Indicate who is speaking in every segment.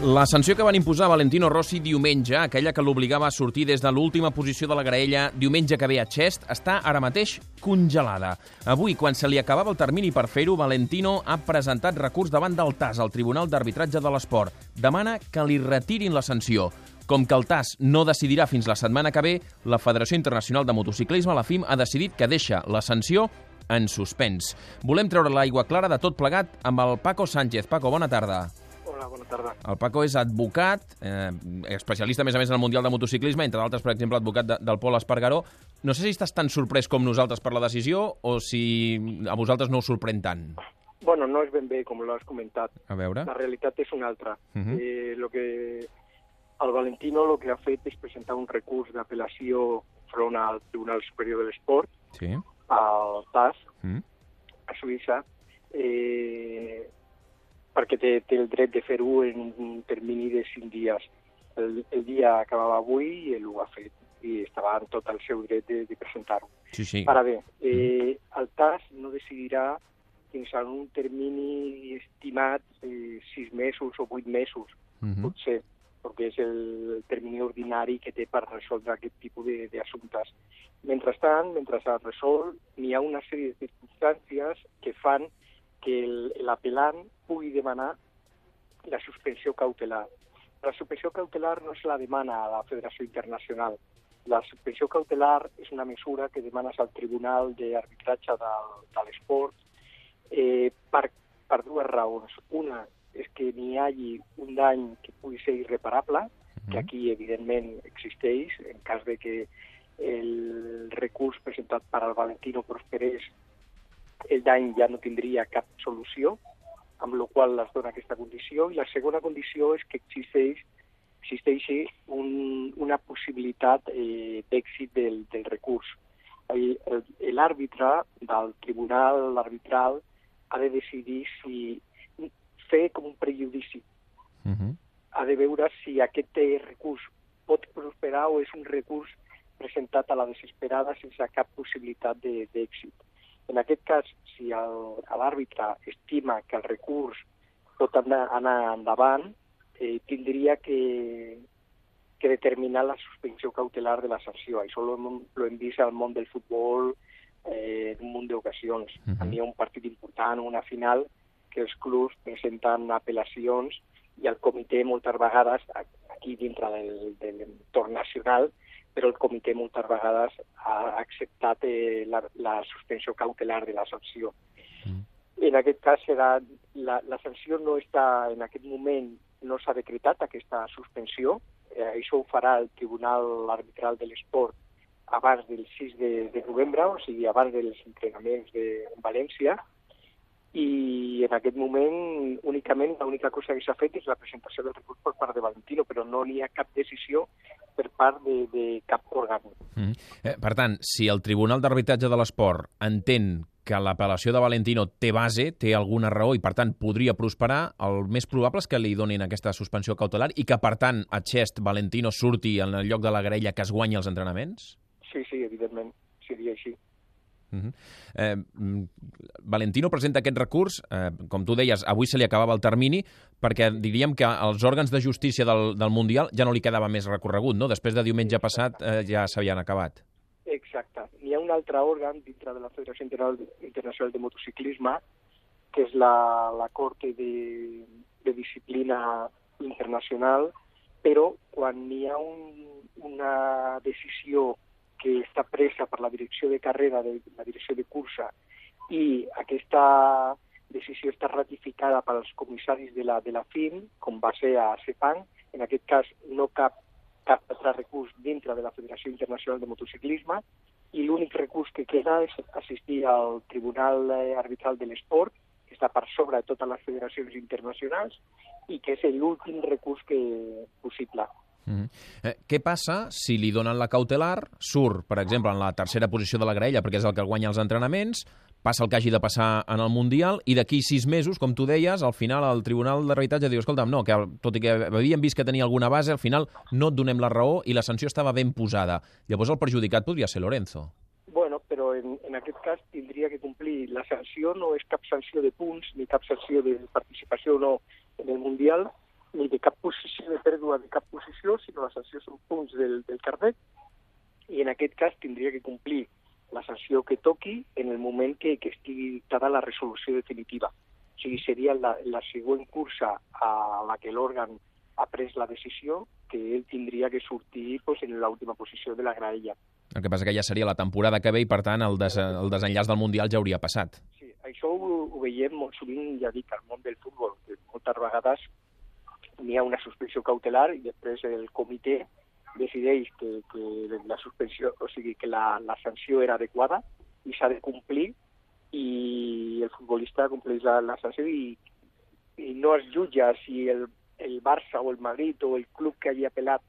Speaker 1: La sanció que van imposar Valentino Rossi diumenge, aquella que l'obligava a sortir des de l'última posició de la graella diumenge que ve a Chest, està ara mateix congelada. Avui, quan se li acabava el termini per fer-ho, Valentino ha presentat recurs davant del TAS, al Tribunal d'Arbitratge de l'Esport. Demana que li retirin la sanció. Com que el TAS no decidirà fins la setmana que ve, la Federació Internacional de Motociclisme, la FIM, ha decidit que deixa la sanció en suspens. Volem treure l'aigua clara de tot plegat amb el Paco Sánchez. Paco, bona tarda.
Speaker 2: Hola, bona tarda.
Speaker 1: El Paco és advocat, eh, especialista a més a més en el Mundial de Motociclisme, entre d'altres, per exemple, advocat de, del Pol Espargaró. No sé si estàs tan sorprès com nosaltres per la decisió o si a vosaltres no us sorprèn tant.
Speaker 2: Bueno, no és ben bé com l'has comentat.
Speaker 1: A veure.
Speaker 2: La realitat és una altra.
Speaker 1: Uh -huh.
Speaker 2: eh, lo que el Valentino lo que ha fet és presentar un recurs d'apel·lació front al Tribunal Superior de l'Esport,
Speaker 1: Sí.
Speaker 2: al TAS,
Speaker 1: Mm.
Speaker 2: a Suïssa, eh, perquè té, té el dret de fer-ho en un termini de cinc dies. El, el dia acabava avui i ell ho ha fet i estava en tot el seu dret de, de presentar-ho.
Speaker 1: Sí, sí.
Speaker 2: Ara bé, eh, el TAS no decidirà fins a un termini estimat eh, sis mesos o vuit mesos,
Speaker 1: Mhm.
Speaker 2: potser, perquè és el termini ordinari que té per resoldre aquest tipus de- d'assumptes. Mentrestant, mentre es resol, n'hi ha una sèrie de circumstàncies que fan que el- l'apel·lant pugui demanar la suspensió cautelar. La suspensió cautelar no es la demana a la Federació Internacional. La suspensió cautelar és una mesura que demanes al Tribunal d'Arbitratge de, de l'Esport eh, per, per dues raons. Una és que n'hi hagi un dany que pugui ser irreparable, que aquí evidentment existeix, en cas de que el recurs presentat per al Valentino prosperés, el dany ja no tindria cap solució, amb la qual es dona aquesta condició, i la segona condició és que existeix existeixi un, una possibilitat eh, d'èxit del, del recurs. L'àrbitre del tribunal arbitral ha de decidir si fer com un prejudici,
Speaker 1: Mhm.
Speaker 2: ha de veure si aquest eh, recurs pot prosperar o és un recurs presentat a la desesperada sense cap possibilitat de- d'èxit. En aquest cas, si l'àrbitre estima que el recurs pot anar, anar endavant, eh, tindria que, que determinar la suspensió cautelar de la sanció. Això lo, hem- lo hem vist al món del futbol eh, en un munt d'ocasions. Uh -huh. Hi ha un partit important, una final, que els clubs presenten apel·lacions i el comitè moltes vegades, aquí dintre del, de l'entorn nacional, però el comitè moltes vegades ha acceptat eh, la, la suspensió cautelar de la sanció.
Speaker 1: Mm.
Speaker 2: En aquest cas serà, la, la sanció no està, en aquest moment no s'ha decretat aquesta suspensió, eh, això ho farà el Tribunal Arbitral de l'Esport abans del 6 de, de novembre, o sigui, abans dels entrenaments de València, i en aquest moment únicament l'única cosa que s'ha fet és la presentació del recurs per part de Valentino, però no n'hi ha cap decisió per part de, de cap òrgan.
Speaker 1: Mhm. Eh, per tant, si el Tribunal d'Arbitratge de l'Esport entén que l'apel·lació de Valentino té base, té alguna raó i, per tant, podria prosperar, el més probable és que li donin aquesta suspensió cautelar i que, per tant, a Chest Valentino surti en el lloc de la graella que es guanyi els entrenaments?
Speaker 2: Sí, sí, evidentment, seria així.
Speaker 1: Uh -huh. eh, mm, Valentino presenta aquest recurs, eh, com tu deies, avui se li acabava el termini, perquè diríem que als òrgans de justícia del, del Mundial ja no li quedava més recorregut, no? Després de diumenge passat eh, ja s'havien acabat.
Speaker 2: Exacte. N'hi ha un altre òrgan dintre de la Federació Internacional de, Motociclisme, que és la, la Corte de, de Disciplina Internacional, però quan n'hi ha un, una decisió que està presa per la direcció de carrera, de la direcció de cursa, i aquesta decisió està ratificada pels comissaris de la, de la FIM, com va ser a Sepang, en aquest cas no cap cap altre recurs dintre de la Federació Internacional de Motociclisme i l'únic recurs que queda és assistir al Tribunal Arbitral de l'Esport, que està per sobre de totes les federacions internacionals i que és l'últim recurs que possible.
Speaker 1: Eh, què passa si li donen la cautelar, surt, per exemple, en la tercera posició de la graella, perquè és el que guanya els entrenaments, passa el que hagi de passar en el Mundial, i d'aquí sis mesos, com tu deies, al final el Tribunal d'Arbitratge diu, escolta'm, no, que tot i que havíem vist que tenia alguna base, al final no et donem la raó i la sanció estava ben posada. Llavors el perjudicat podria ser Lorenzo.
Speaker 2: Bueno, però en, en aquest cas tindria que complir. La sanció no és cap sanció de punts ni cap sanció de participació no en el Mundial, ni de cap posició de pèrdua de cap posició, sinó la sanció són punts del, del carnet, i en aquest cas tindria que complir la sanció que toqui en el moment que, que estigui dictada la resolució definitiva. O sigui, seria la, la següent cursa a la que l'òrgan ha pres la decisió que ell tindria que sortir pues, en l'última posició de la graella.
Speaker 1: El que passa que ja seria la temporada que ve i, per tant, el, des, el desenllaç del Mundial ja hauria passat.
Speaker 2: Sí, això ho, ho veiem molt sovint, ja dic, al món del futbol, que moltes vegades n'hi ha una suspensió cautelar i després el comitè decideix que, que la suspensió, o sigui, que la, la sanció era adequada i s'ha de complir i el futbolista compleix la, la sanció i, i no es jutja si el, el Barça o el Madrid o el club que hagi apel·lat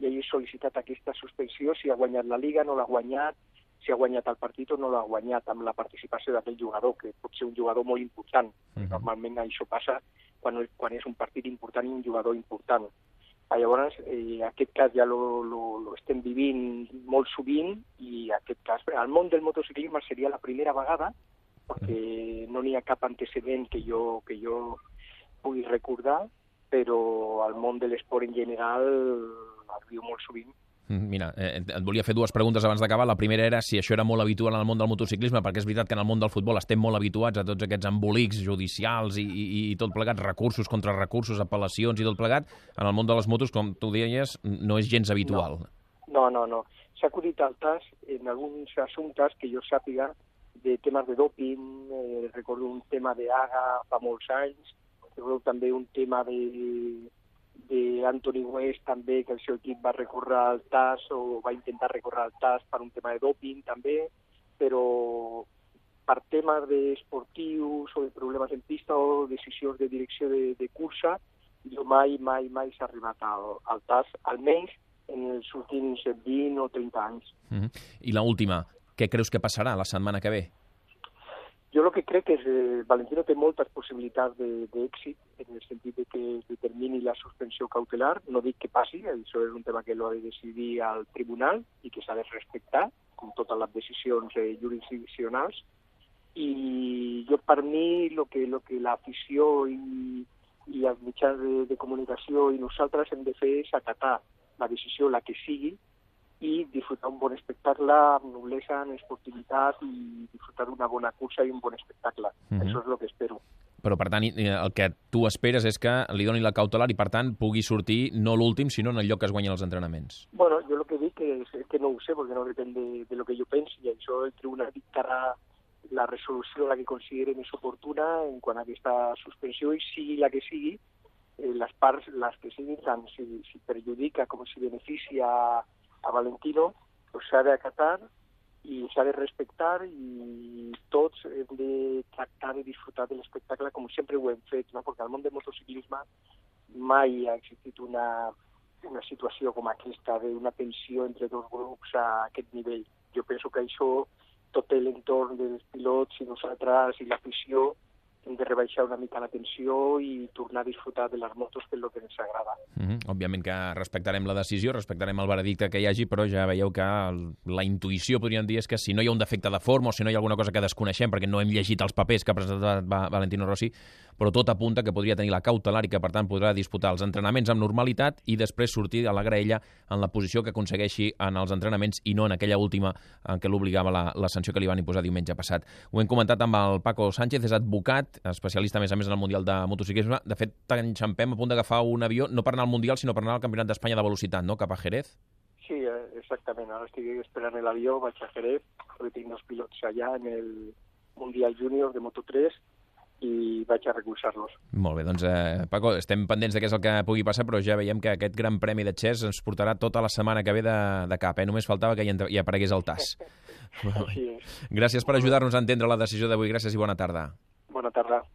Speaker 2: i hagi sol·licitat aquesta suspensió, si ha guanyat la Liga, no l'ha guanyat, si ha guanyat el partit o no l'ha guanyat amb la participació d'aquell jugador, que pot ser un jugador molt important. Uh -huh. Normalment això passa quan, quan és un partit important i un jugador important. Ah, llavors, eh, aquest cas ja lo, lo, lo estem vivint molt sovint i aquest cas, al món del motociclisme seria la primera vegada perquè no n'hi ha cap antecedent que jo, que jo pugui recordar, però al món de l'esport en general el viu molt sovint
Speaker 1: mira, eh, et volia fer dues preguntes abans d'acabar. La primera era si això era molt habitual en el món del motociclisme, perquè és veritat que en el món del futbol estem molt habituats a tots aquests embolics judicials i, i, i tot plegat, recursos contra recursos, apel·lacions i tot plegat. En el món de les motos, com tu deies, no és gens habitual.
Speaker 2: No, no, no. no. S'ha acudit al tas en alguns assumptes que jo sàpiga de temes de doping, eh, recordo un tema de AGA fa molts anys, recordo també un tema de d'Anthony West també, que el seu equip va recórrer al TAS o va intentar recórrer al TAS per un tema de doping també, però per temes d'esportius o de problemes en pista o decisions de direcció de, de cursa, jo mai, mai, mai s'ha arribat al, al TAS, almenys en els últims 20 o 30 anys.
Speaker 1: Mm -hmm. I l'última, última, què creus que passarà la setmana que ve?
Speaker 2: Jo el que crec és que eh, Valentino té moltes possibilitats d'èxit en el sentit de que determini la suspensió cautelar. No dic que passi, això és un tema que l'ha de decidir al tribunal i que s'ha de respectar, com totes les decisions eh, jurisdiccionals. I jo, per mi, el que, lo que l'afició i, i els mitjans de, de comunicació i nosaltres hem de fer és acatar la decisió, la que sigui, i disfrutar un bon espectacle amb noblesa, amb esportivitat i disfrutar d'una bona cursa i un bon espectacle. Mm -hmm. Això és el que espero.
Speaker 1: Però, per tant, el que tu esperes és que li doni la cautelar i, per tant, pugui sortir no l'últim, sinó en el lloc que es guanyen els entrenaments.
Speaker 2: Bueno, jo el que dic és que no ho sé, perquè no depèn de, de lo que jo pensi, i això el tribunal dictarà la resolució la que consideri més oportuna en quant a aquesta suspensió i sigui la que sigui, eh, les parts, les que siguin, tant si, si perjudica com si beneficia a Valentino pues, s'ha d'acatar i s'ha de respectar i tots hem de tractar de disfrutar de l'espectacle com sempre ho hem fet, no? perquè al món del motociclisme mai ha existit una, una situació com aquesta d'una tensió entre dos grups a aquest nivell. Jo penso que això, tot l'entorn dels pilots i nosaltres i l'afició hem de rebaixar una mica la tensió i tornar a disfrutar de les motos, que és el que ens agrada.
Speaker 1: Mm -hmm. Òbviament que respectarem la decisió, respectarem el veredicte que hi hagi, però ja veieu que la intuïció, podríem dir, és que si no hi ha un defecte de forma o si no hi ha alguna cosa que desconeixem perquè no hem llegit els papers que ha presentat Valentino Rossi, però tot apunta que podria tenir la cautelar i que, per tant, podrà disputar els entrenaments amb normalitat i després sortir a la graella en la posició que aconsegueixi en els entrenaments i no en aquella última en què l'obligava la, la sanció que li van imposar diumenge passat. Ho hem comentat amb el Paco Sánchez, és advocat, especialista a més a més en el Mundial de Motociclisme. De fet, t'enxampem a punt d'agafar un avió, no per anar al Mundial, sinó per anar al Campionat d'Espanya de Velocitat, no?, cap a Jerez.
Speaker 2: Sí, eh, exactament. Ara estic esperant l'avió, vaig a Jerez, perquè tinc dos pilots allà en el Mundial Júnior de Moto3 i vaig a recolzar-los.
Speaker 1: Molt bé, doncs eh, Paco, estem pendents de què és el que pugui passar, però ja veiem que aquest gran premi de Chess ens portarà tota la setmana que ve de, de cap, eh? Només faltava que hi, hi aparegués el TAS. Gràcies per ajudar-nos a entendre la decisió d'avui. Gràcies i bona tarda.
Speaker 2: Bona tarda.